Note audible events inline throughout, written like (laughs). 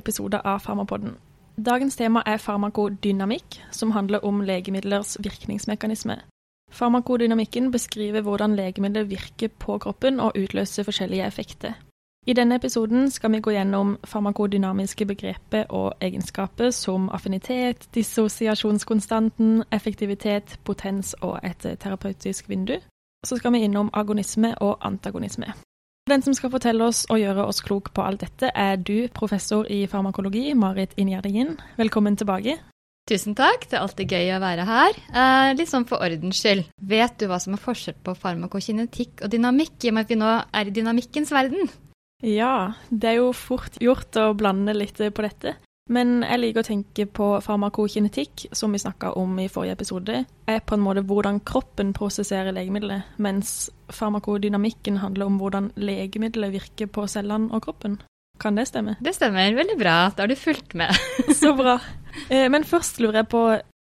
episode av Farmapodden. Dagens tema er farmakodynamikk, som handler om legemidlers virkningsmekanisme. Farmakodynamikken beskriver hvordan legemidler virker på kroppen og utløser forskjellige effekter. I denne episoden skal vi gå gjennom farmakodynamiske begreper og egenskaper som affinitet, dissosiasjonskonstanten, effektivitet, potens og et terapeutisk vindu. Så skal vi innom agonisme og antagonisme. Den som skal fortelle oss og gjøre oss klok på alt dette, er du, professor i farmakologi, Marit Ingjerdingen. Velkommen tilbake. Tusen takk, det er alltid gøy å være her. Eh, litt sånn for ordens skyld, vet du hva som er forskjell på farmakokinetikk og dynamikk, i og med at vi nå er i dynamikkens verden? Ja, det er jo fort gjort å blande litt på dette. Men jeg liker å tenke på farmakokinetikk, som vi snakka om i forrige episode, er på en måte hvordan kroppen prosesserer legemiddelet, mens farmakodynamikken handler om hvordan legemiddelet virker på cellene og kroppen. Kan det stemme? Det stemmer. Veldig bra. Da har du fulgt med. (laughs) Så bra. (laughs) Eh, men først lurer jeg på,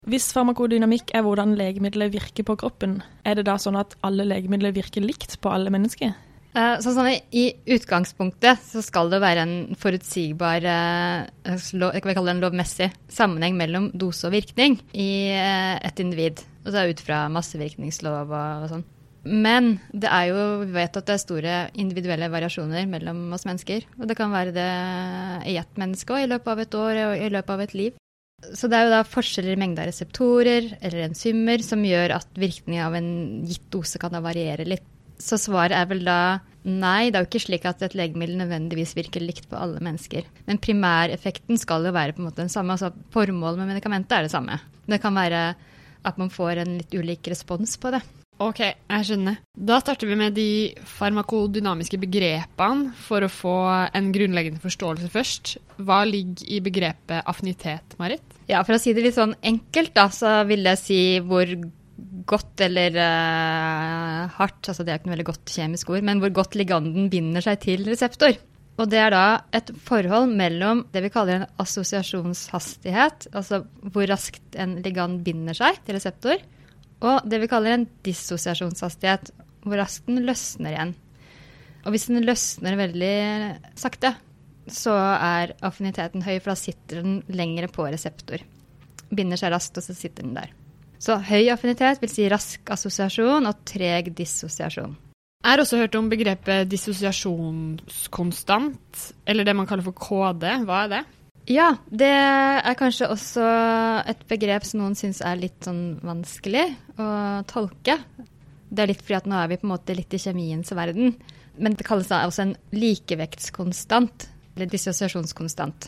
hvis farmakodynamikk er hvordan legemiddelet virker på kroppen, er det da sånn at alle legemidler virker likt på alle mennesker? Uh, så sånn, I utgangspunktet så skal det være en forutsigbar kan en lovmessig sammenheng mellom dose og virkning i uh, et individ. Og så ut fra massevirkningslov og, og sånn. Men det er jo, vi vet at det er store individuelle variasjoner mellom oss mennesker. Og det kan være det i ett menneske òg, i løpet av et år og i løpet av et liv. Så det er jo da forskjeller i mengde av reseptorer eller enzymer som gjør at virkningen av en gitt dose kan da variere litt. Så svaret er vel da nei, det er jo ikke slik at et legemiddel nødvendigvis virker likt på alle mennesker. Men primæreffekten skal jo være på en måte den samme. altså Formålet med medikamentet er det samme. Det kan være at man får en litt ulik respons på det. Ok, jeg skjønner. Da starter vi med de farmakodynamiske begrepene for å få en grunnleggende forståelse først. Hva ligger i begrepet affinitet, Marit? Ja, For å si det litt sånn enkelt, da, så vil jeg si hvor godt eller uh, hardt, altså det er ikke noe veldig godt kjemisk ord, men hvor godt liganden binder seg til reseptor. Og det er da et forhold mellom det vi kaller en assosiasjonshastighet, altså hvor raskt en ligand binder seg til reseptor, og det vi kaller en dissosiasjonshastighet, hvor raskt den løsner igjen. Og hvis den løsner veldig sakte, så er affiniteten høy, for da sitter den lengre på reseptor. Binder seg raskt, og så sitter den der. Så høy affinitet vil si rask assosiasjon og treg dissosiasjon. Jeg har også hørt om begrepet dissosiasjonskonstant, eller det man kaller for KD. Hva er det? Ja, det er kanskje også et begrep som noen syns er litt sånn vanskelig å tolke. Det er litt fordi at nå er vi på en måte litt i kjemiens verden. Men det kalles da også en likevektskonstant, eller dissosiasjonskonstant.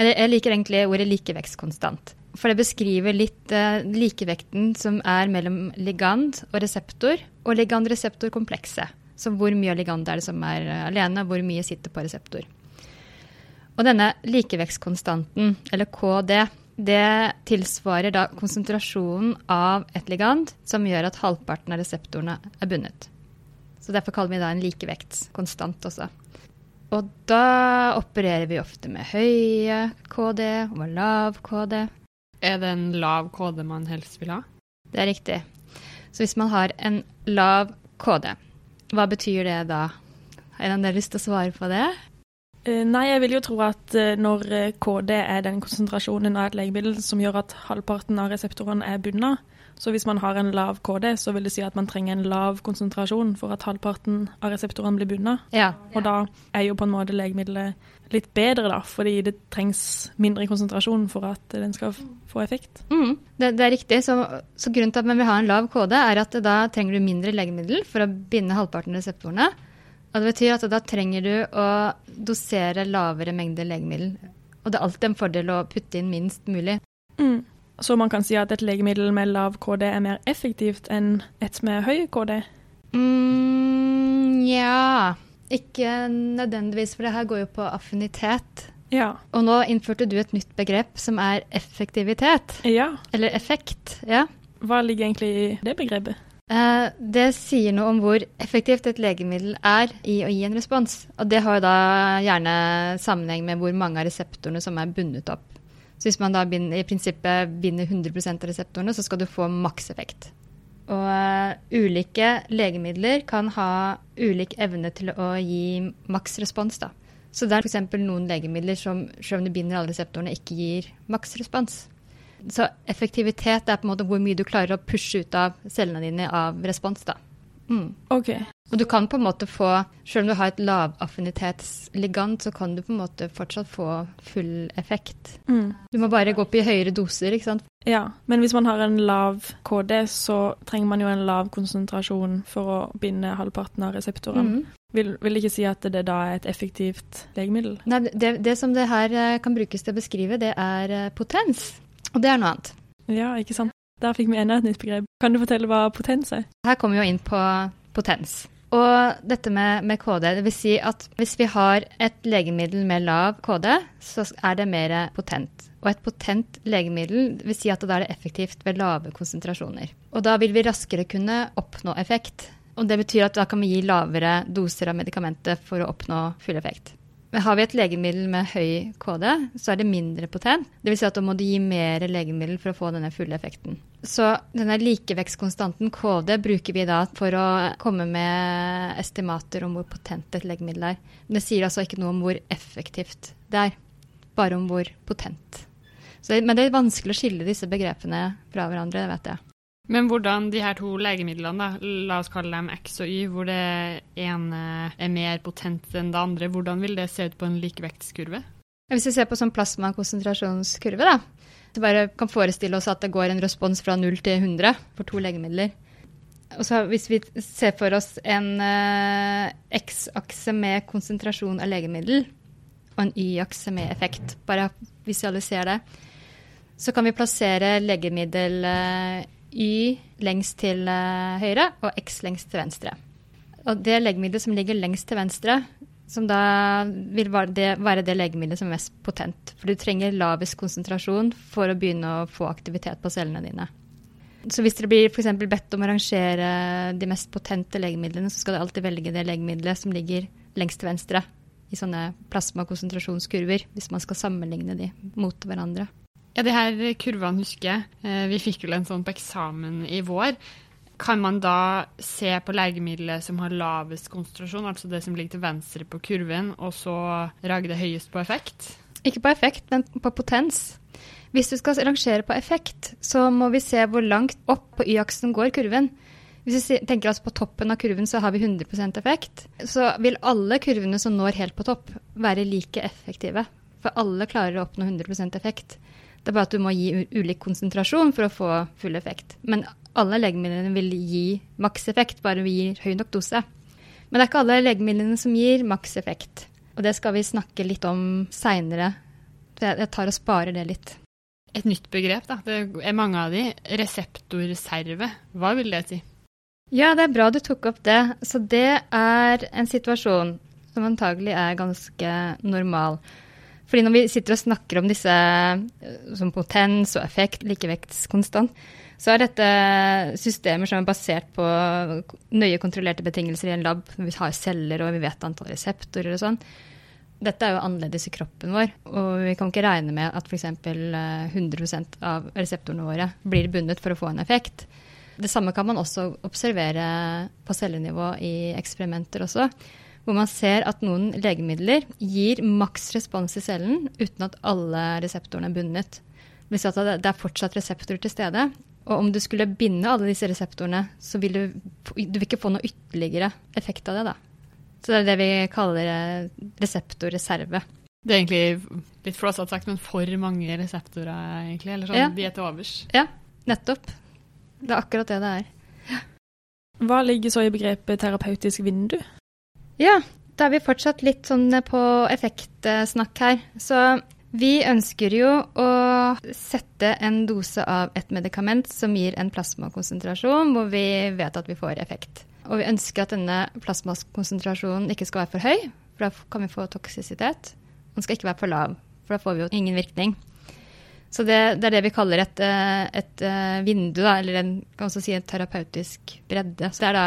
Men jeg liker egentlig ordet likevektskonstant. For det beskriver litt eh, likevekten som er mellom ligand og reseptor, og ligand-reseptor-komplekset. Så hvor mye ligand er det som er uh, alene, hvor mye sitter på reseptor. Og denne likevektskonstanten, eller KD, det tilsvarer da konsentrasjonen av et ligand som gjør at halvparten av reseptorene er bundet. Så derfor kaller vi da en likevektskonstant også. Og da opererer vi ofte med høye KD og lav KD. Er det en lav KD man helst vil ha? Det er riktig. Så hvis man har en lav KD, hva betyr det da? Har noen lyst til å svare på det? Eh, nei, jeg vil jo tro at eh, når eh, KD er den konsentrasjonen av et legemiddel som gjør at halvparten av reseptorene er bundet, så hvis man har en lav KD, så vil det si at man trenger en lav konsentrasjon for at halvparten av reseptorene blir bundet. Ja. Og da er jo på en måte legemiddelet litt bedre, da, fordi det trengs mindre konsentrasjon for at den skal få effekt. Mm, det, det, er riktig. Så, så, grunnen til at man vil ha en lav KD, er at da trenger du mindre legemiddel for å binde halvparten av reseptorene. Og det betyr at da trenger du å dosere lavere mengder legemiddel. Og det er alltid en fordel å putte inn minst mulig. Mm. Så man kan si at et legemiddel med lav KD er mer effektivt enn et med høy KD? Mm, ja Ikke nødvendigvis, for det her går jo på affinitet. Ja. Og nå innførte du et nytt begrep som er effektivitet. Ja. Eller effekt. ja. Hva ligger egentlig i det begrepet? Eh, det sier noe om hvor effektivt et legemiddel er i å gi en respons. Og det har jo da gjerne sammenheng med hvor mange av reseptorene som er bundet opp. Så hvis man da binder, i prinsippet binder 100 av reseptorene, så skal du få makseffekt. Og uh, ulike legemidler kan ha ulik evne til å gi maksrespons. da. Så det er f.eks. noen legemidler som selv om de binder alle reseptorene, ikke gir maksrespons. Så effektivitet er på en måte hvor mye du klarer å pushe ut av cellene dine av respons. da. Mm. OK. Og du kan på en måte få, selv om du har et lavaffinitetsligand, så kan du på en måte fortsatt få full effekt. Mm. Du må bare gå opp i høyere doser, ikke sant. Ja, men hvis man har en lav KD, så trenger man jo en lav konsentrasjon for å binde halvparten av reseptorene. Mm. Vil, vil ikke si at det da er et effektivt legemiddel? Nei, det, det som det her eh, kan brukes til å beskrive, det er eh, potens. Og det er noe annet. Ja, ikke sant. Der fikk vi enda et nytt begrep. Kan du fortelle hva potens er? Her kommer vi jo inn på potens. Og dette med, med KD, det vil si at hvis vi har et legemiddel med lav KD, så er det mer potent. Og et potent legemiddel vil si at da er det effektivt ved lave konsentrasjoner. Og da vil vi raskere kunne oppnå effekt. Og det betyr at da kan vi gi lavere doser av medikamentet for å oppnå full effekt. Har vi et legemiddel med høy KD, så er det mindre potent. Vil si at da må du gi mer legemiddel for å få denne fulle effekten. Så denne likevektskonstanten KD bruker vi da for å komme med estimater om hvor potent et legemiddel er. Men det sier altså ikke noe om hvor effektivt det er, bare om hvor potent. Så, men det er vanskelig å skille disse begrepene fra hverandre, det vet jeg. Men hvordan de her to legemidlene, da, la oss kalle dem X og Y, hvor det ene er mer potent enn det andre, hvordan vil det se ut på en likevektskurve? Hvis vi ser på sånn plasmakonsentrasjonskurve, da, så bare kan forestille oss at det går en respons fra 0 til 100 for to legemidler. Og så Hvis vi ser for oss en uh, X-akse med konsentrasjon av legemiddel og en Y-akse med effekt, bare visualiser det, så kan vi plassere legemiddel uh, Y lengst til uh, høyre og X lengst til venstre. Og det legemiddelet som ligger lengst til venstre, som da vil være det, legemiddelet som er mest potent. For du trenger lavest konsentrasjon for å begynne å få aktivitet på cellene dine. Så hvis dere blir for bedt om å rangere de mest potente legemidlene, så skal dere alltid velge det legemiddelet som ligger lengst til venstre i sånne plasmakonsentrasjonskurver, hvis man skal sammenligne de mot hverandre. Ja, de her kurvene husker jeg. Eh, vi fikk vel en sånn på eksamen i vår. Kan man da se på legemiddelet som har lavest konsentrasjon, altså det som ligger til venstre på kurven, og så rage det høyest på effekt? Ikke på effekt, men på potens. Hvis du skal rangere på effekt, så må vi se hvor langt opp på Y-aksen går kurven. Hvis vi tenker oss på toppen av kurven, så har vi 100% effekt. Så vil alle kurvene som når helt på topp, være like effektive. For alle klarer å oppnå 100% effekt. Det er bare at du må gi ulik konsentrasjon for å få full effekt. Men alle legemidlene vil gi makseffekt, bare vi gir høy nok dose. Men det er ikke alle legemidlene som gir makseffekt. Og det skal vi snakke litt om seinere. Jeg tar og sparer det litt. Et nytt begrep, da. Det er mange av de. Reseptorreserve. Hva vil det si? Ja, det er bra du tok opp det. Så det er en situasjon som antagelig er ganske normal. Fordi når vi sitter og snakker om disse som potens og effekt, likevektskonstant, så er dette systemer som er basert på nøye kontrollerte betingelser i en lab. Vi har celler og vi vet antall reseptorer og sånn. Dette er jo annerledes i kroppen vår, og vi kan ikke regne med at f.eks. 100 av reseptorene våre blir bundet for å få en effekt. Det samme kan man også observere på cellenivå i eksperimenter også hvor man ser at noen legemidler gir maks respons i cellen uten at alle reseptorene er bundet. Det vil si at det er fortsatt reseptorer til stede. Og om du skulle binde alle disse reseptorene, så vil du, du vil ikke få noe ytterligere effekt av det. da. Så det er det vi kaller eh, reseptorreserve. Det er egentlig litt flåsete sagt, men for mange reseptorer, egentlig? Eller sånn, Ja. de er til overs? Ja, nettopp. Det er akkurat det det er. Hva ligger så i begrepet terapeutisk vindu? Ja, da er vi fortsatt litt sånn på effektsnakk her. Så vi ønsker jo å sette en dose av et medikament som gir en plasmakonsentrasjon hvor vi vet at vi får effekt. Og vi ønsker at denne plasmakonsentrasjonen ikke skal være for høy, for da kan vi få toksisitet. Den skal ikke være for lav, for da får vi jo ingen virkning. Så det, det er det vi kaller et, eh, et eh, vindu, da, eller en, kan også si en terapeutisk bredde. Så det er da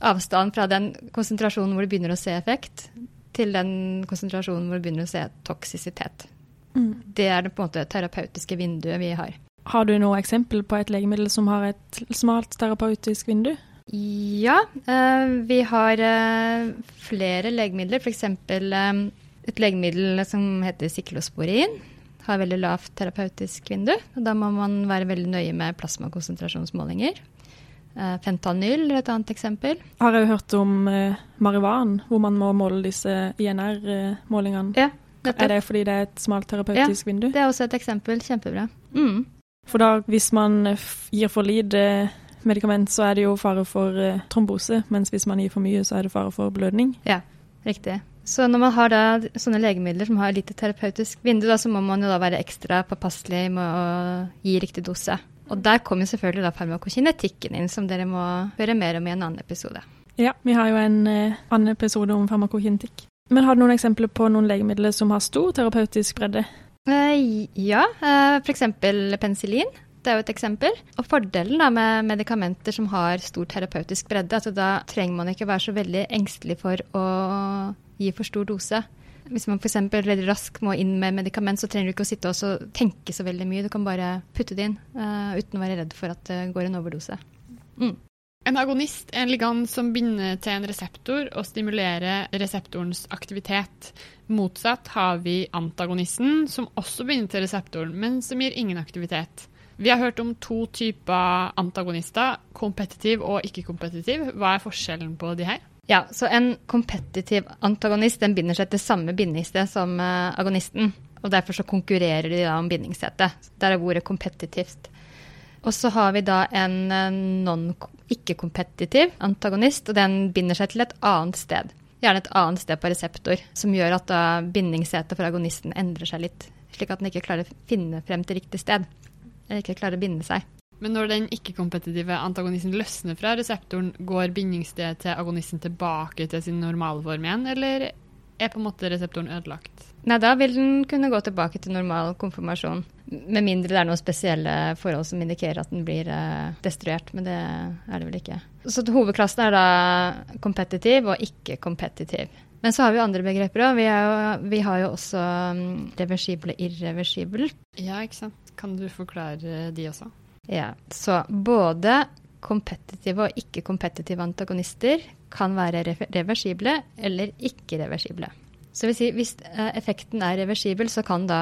avstand fra den konsentrasjonen hvor du begynner å se effekt, til den konsentrasjonen hvor du begynner å se toksisitet. Mm. Det er det på en måte terapeutiske vinduet vi har. Har du noe eksempel på et legemiddel som har et smalt terapeutisk vindu? Ja, eh, vi har eh, flere legemidler. F.eks. Eh, Et legemiddel som heter siklosporin, har veldig lavt terapeutisk vindu. og Da må man være veldig nøye med plasmakonsentrasjonsmålinger. Eh, fentanyl er et annet eksempel. Har jeg jo hørt om eh, marihuan, hvor man må måle disse INR-målingene. Ja, Er det fordi det er et smalt terapeutisk vindu? Det er også et eksempel. Kjempebra. Mm. For da, hvis man eh, gir for lite medikament, så er det jo fare for eh, trombose, mens hvis man gir for mye, så er det fare for blødning. Ja, Riktig. Så når man har da sånne legemidler som har lite terapeutisk vindu, da, så må man jo da være ekstra påpasselig med å gi riktig dose. Og der kommer selvfølgelig da farmakokinetikken inn, som dere må høre mer om i en annen episode. Ja, vi har jo en eh, annen episode om farmakokinetikk. Men har du noen eksempler på noen legemidler som har stor terapeutisk bredde? Eh, ja, eh, f.eks. penicillin. Det er jo et eksempel. Og fordelen da med medikamenter som har stor terapeutisk bredde, at da trenger man ikke være så veldig engstelig for å gi for stor dose. Hvis man f.eks. veldig raskt må inn med medikament, så trenger du ikke å sitte og tenke så veldig mye. Du kan bare putte det inn uh, uten å være redd for at det går en overdose. En agonist er en ligand som binder til en reseptor og stimulerer reseptorens aktivitet. Motsatt har vi antagonisten, som også binder til reseptoren, men som gir ingen aktivitet. Vi har hørt om to typer antagonister, kompetitiv og ikke-kompetitiv. Hva er forskjellen på de her? Ja, så en kompetitiv antagonist den binder seg til samme bindingssted som eh, agonisten. Og derfor så konkurrerer de da om bindingssetet. Der er ordet kompetitivt. Og så har vi da en eh, ikke-kompetitiv antagonist, og den binder seg til et annet sted. Gjerne et annet sted på reseptor, som gjør at da bindingssetet for agonisten endrer seg litt. Slik at den ikke klarer å finne frem til riktig sted. Eller ikke klarer å binde seg. Men når den ikke-kompetitive antagonisten løsner fra reseptoren, går bindingsstedet til agonisten tilbake til sin normale form igjen, eller er på en måte reseptoren ødelagt? Nei, da vil den kunne gå tilbake til normal konfirmasjon. Med mindre det er noen spesielle forhold som indikerer at den blir eh, destruert, men det er det vel ikke. Så hovedklassen er da kompetitiv og ikke-kompetitiv. Men så har vi andre begreper òg. Vi, vi har jo også mm, reversibel og irreversibel. Ja, ikke sant? Kan du forklare de også? Ja, så både kompetitive og ikke-kompetitive antagonister kan være re- reversible eller ikke-reversible. Så vil si, hvis eh, effekten er reversibel, så kan da,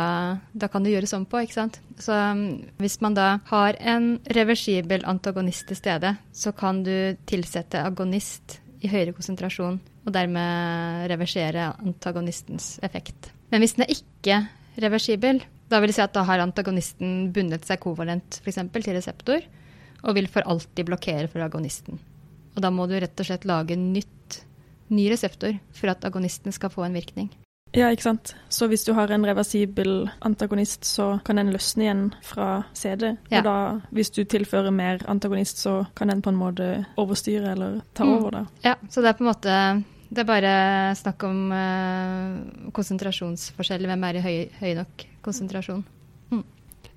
da kan det gjøres om på, ikke sant. Så mm, hvis man da har en reversibel antagonist til stede, så kan du tilsette agonist i høyere konsentrasjon, og dermed reversere antagonistens effekt. Men hvis den er ikke reversibel, da vil det si at da har antagonisten bundet seg kovalent f.eks. til reseptor, og vil for alltid blokkere for agonisten. Og da må du rett og slett lage nytt, ny reseptor for at agonisten skal få en virkning. Ja, ikke sant. Så hvis du har en reversibel antagonist, så kan den løsne igjen fra CD. Ja. Og da, hvis du tilfører mer antagonist, så kan den på en måte overstyre eller ta Mm. over, da. Ja, så det er på en måte det er bare snakk om uh, konsentrasjonsforskjell. Hvem er i høy, høy nok konsentrasjon?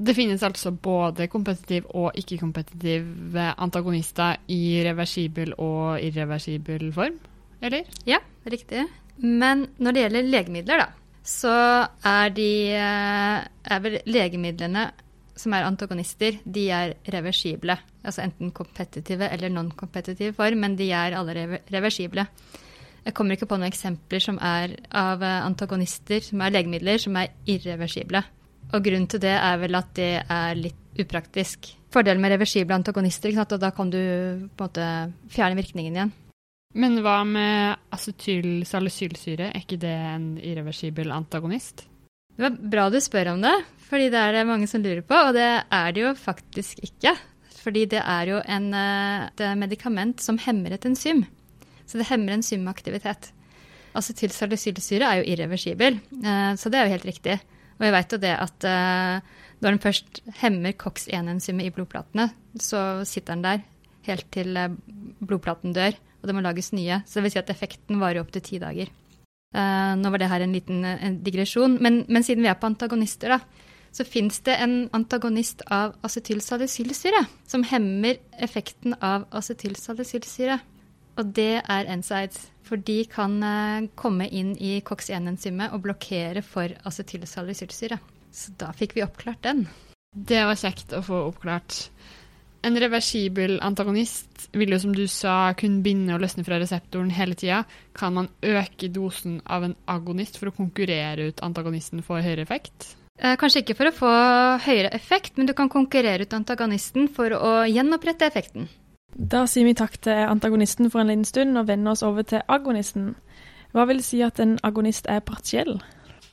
Det finnes altså både kompetitiv og ikke-kompetitive antagonister i reversibel og irreversibel form, eller? Ja, riktig. Men når det gjelder legemidler, da, så er de eh, er vel legemidlene som er antagonister, de er reversible. Altså enten kompetitive eller non-kompetitive form, men de er alle rever- reversible. Jeg kommer ikke på noen eksempler som er av eh, antagonister, som er legemidler, som er irreversible. Og grunnen til det er vel at det er litt upraktisk. Fordelen med reversible antagonister, er at da kan du på en måte fjerne virkningen igjen. Men hva med acetylsalicylsyre? Er ikke det en irreversibel antagonist? Det var bra du spør om det, fordi det er det mange som lurer på, og det er det jo faktisk ikke. Fordi det er jo en, eh, det er medikament som hemmer et enzym. Så det hemmer enzymaktivitet. Acetylsalicylsyre er jo irreversibel, eh, så det er jo helt riktig. Og jeg vet jo det at eh, når den først hemmer COX-1-enzymet i blodplatene, så sitter den der helt til eh, blodplaten dør, og det må lages nye. Så det vil si at effekten varer opp til ti dager. Nå var det her en liten digresjon, men, men siden vi er på antagonister, da, så fins det en antagonist av acetylsalicylsyre som hemmer effekten av acetylsalicylsyre. Og det er NSAIDs. For de kan eh, komme inn i COX-1-enzymet og blokkere for acetylsalicylsyre. Så da fikk vi oppklart den. Det var kjekt å få oppklart. En reversibel antagonist vil jo, som du sa, kunne binde og løsne fra reseptoren hele tida. Kan man øke dosen av en agonist for å konkurrere ut antagonisten for høyere effekt? Eh, kanskje ikke for å få høyere effekt, men du kan konkurrere ut antagonisten for å gjenopprette effekten. Da sier vi takk til antagonisten for en liten stund og vender oss over til agonisten. Hva vil si at en agonist er partiell?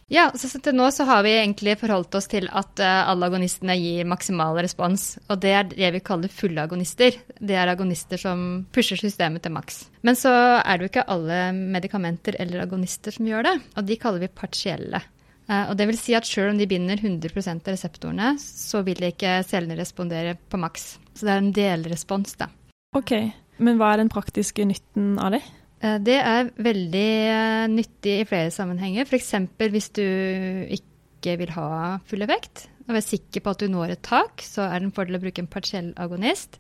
Ja, så til nå så har vi egentlig forholdt oss til at uh, alle agonistene gir maksimal respons. Og det er det vi kaller fulle agonister. Det er agonister som pusher systemet til maks. Men så er det jo ikke alle medikamenter eller agonister som gjør det, og de kaller vi partielle. Uh, og det vil si at selv om de binder 100% av reseptorene, så vil ikke cellene respondere på maks. Så det er en delrespons, da. Ok, men hva er den praktiske nytten av det? Eh, det er veldig eh, nyttig i flere sammenhenger. F.eks. hvis du ikke vil ha full effekt og er sikker på at du når et tak, så er det en fordel å bruke en partiell agonist.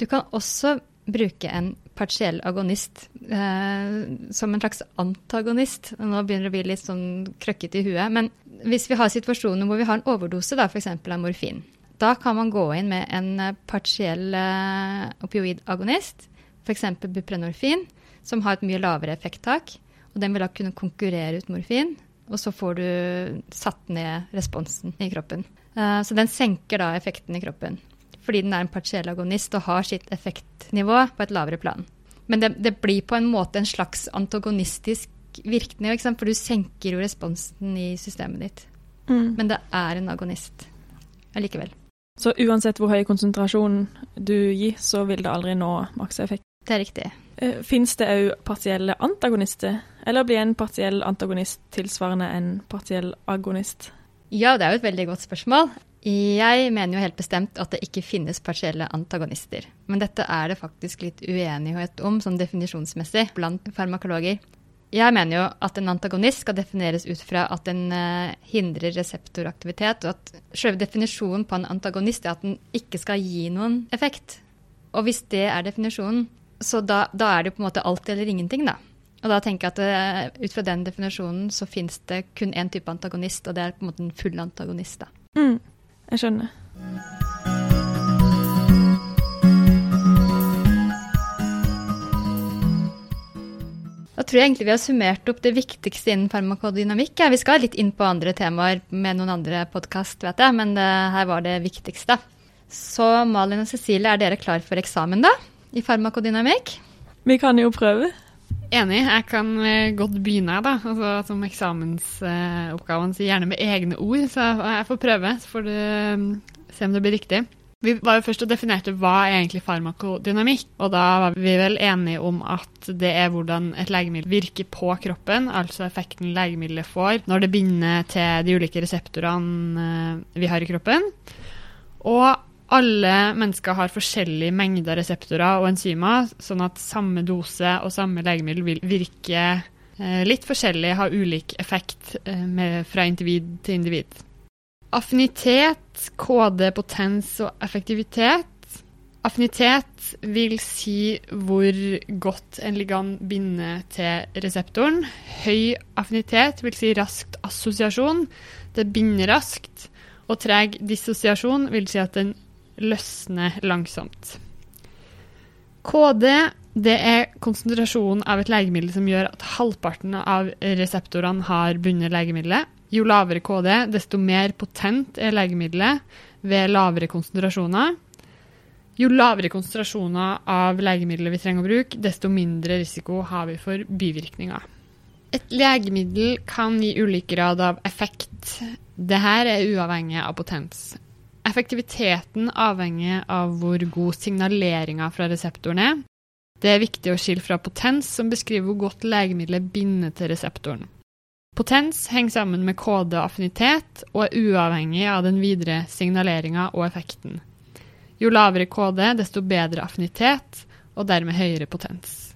Du kan også bruke en partiell agonist eh, som en slags antagonist. Nå begynner det å bli litt sånn krøkkete i huet. Men hvis vi har situasjoner hvor vi har en overdose, da, f.eks. av morfin, da kan man gå inn med en eh, partiell uh, opioidagonist, f.eks. buprenorfin, som har et mye lavere effekttak. og Den vil da kunne konkurrere ut morfin, og så får du satt ned responsen i kroppen. Uh, så den senker da effekten i kroppen, fordi den er en partiell agonist og har sitt effektnivå på et lavere plan. Men det, det blir på en måte en slags antagonistisk virkning, for du senker jo responsen i systemet ditt. Mm. Men det er en agonist allikevel. Så uansett hvor høy konsentrasjon du gir, så vil det aldri nå makseffekt? Det er riktig. Eh, Fins det òg partielle antagonister, eller blir en partiell antagonist tilsvarende en partiell agonist? Ja, det er jo et veldig godt spørsmål. Jeg mener jo helt bestemt at det ikke finnes partielle antagonister. Men dette er det faktisk litt uenighet om sånn definisjonsmessig blant farmakologer. Jeg mener jo at en antagonist skal defineres ut fra at den uh, hindrer reseptoraktivitet, og at selve definisjonen på en antagonist er at den ikke skal gi noen effekt. Og hvis det er definisjonen, så da, da er det på en måte alt eller ingenting, da. Og da tenker jeg at uh, ut fra den definisjonen så finnes det kun én type antagonist, og det er på en måte en full antagonist, da. Mm, jeg skjønner. Da tror jeg egentlig vi har summert opp det viktigste innen farmakodynamikk. Vi skal litt inn på andre temaer med noen andre podkast, vet jeg, men det, eh, her var det viktigste. Så Malin og Cecilie, er dere klar for eksamen, da? I farmakodynamikk? Vi kan jo prøve. Enig. Jeg kan eh, godt begynne, da. Altså, som eksamensoppgaven sier gjerne med egne ord, så jeg får prøve. Så får du mm, se om det blir riktig. Vi var jo først og definerte hva er egentlig farmakodynamikk, og da var vi vel enige om at det er hvordan et legemiddel virker på kroppen, altså effekten legemiddelet får når det binder til de ulike reseptorene eh, vi har i kroppen. Og alle mennesker har forskjellige mengder reseptorer og enzymer, sånn at samme dose og samme legemiddel vil virke eh, litt forskjellig, ha ulik effekt eh, fra individ til individ. Affinitet, KD, potens og effektivitet. Affinitet vil si hvor godt en ligand binder til reseptoren. Høy affinitet vil si raskt assosiasjon. Det binder raskt. Og treg dissosiasjon vil si at den løsner langsomt. KD det er konsentrasjonen av et legemiddel som gjør at halvparten av reseptorene har bundet legemiddelet. Jo lavere KD, desto mer potent er legemiddelet ved lavere konsentrasjoner. Jo lavere konsentrasjoner av legemiddelet vi trenger å bruke, desto mindre risiko har vi for bivirkninger. Et legemiddel kan gi ulik grad av effekt. Dette er uavhengig av potens. Effektiviteten avhenger av hvor god signaleringa fra reseptoren er. Det er viktig å skille fra potens, som beskriver hvor godt legemiddelet binder til reseptoren. Potens henger sammen med kode og affinitet, og er uavhengig av den videre signaleringa og effekten. Jo lavere kode, desto bedre affinitet, og dermed høyere potens.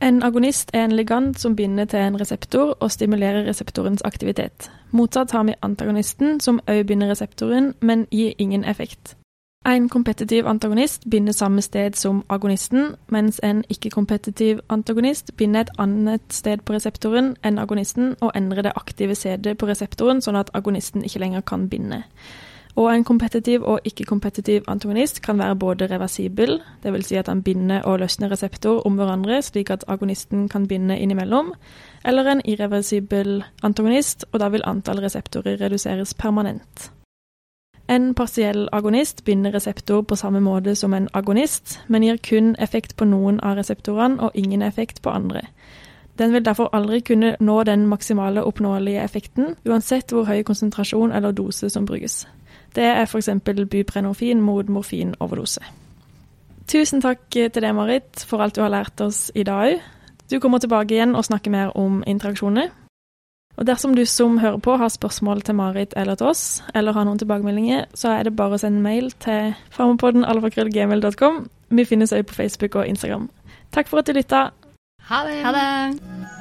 En agonist er en ligand som binder til en reseptor og stimulerer reseptorens aktivitet. Motsatt har vi antagonisten, som òg binder reseptoren, men gir ingen effekt. En kompetitiv antagonist binder samme sted som agonisten, mens en ikke-kompetitiv antagonist binder et annet sted på reseptoren enn agonisten og endrer det aktive stedet på reseptoren, sånn at agonisten ikke lenger kan binde. Og en kompetitiv og ikke-kompetitiv antagonist kan være både reversibel, dvs. Si at han binder og løsner reseptor om hverandre slik at agonisten kan binde innimellom, eller en irreversibel antagonist, og da vil antall reseptorer reduseres permanent. En partiell agonist binder reseptor på samme måte som en agonist, men gir kun effekt på noen av reseptorene og ingen effekt på andre. Den vil derfor aldri kunne nå den maksimale oppnåelige effekten, uansett hvor høy konsentrasjon eller dose som brukes. Det er f.eks. buprenorfin mot morfinoverdose. Tusen takk til deg, Marit, for alt du har lært oss i dag òg. Du kommer tilbake igjen og snakker mer om interaksjoner. Og dersom du som hører på har spørsmål til Marit eller til oss, eller har noen tilbakemeldinger, så er det bare å sende mail til farmapodden.alfakrøllgmail.com. Vi finnes òg på Facebook og Instagram. Takk for at du lytta. Ha det. Ha det.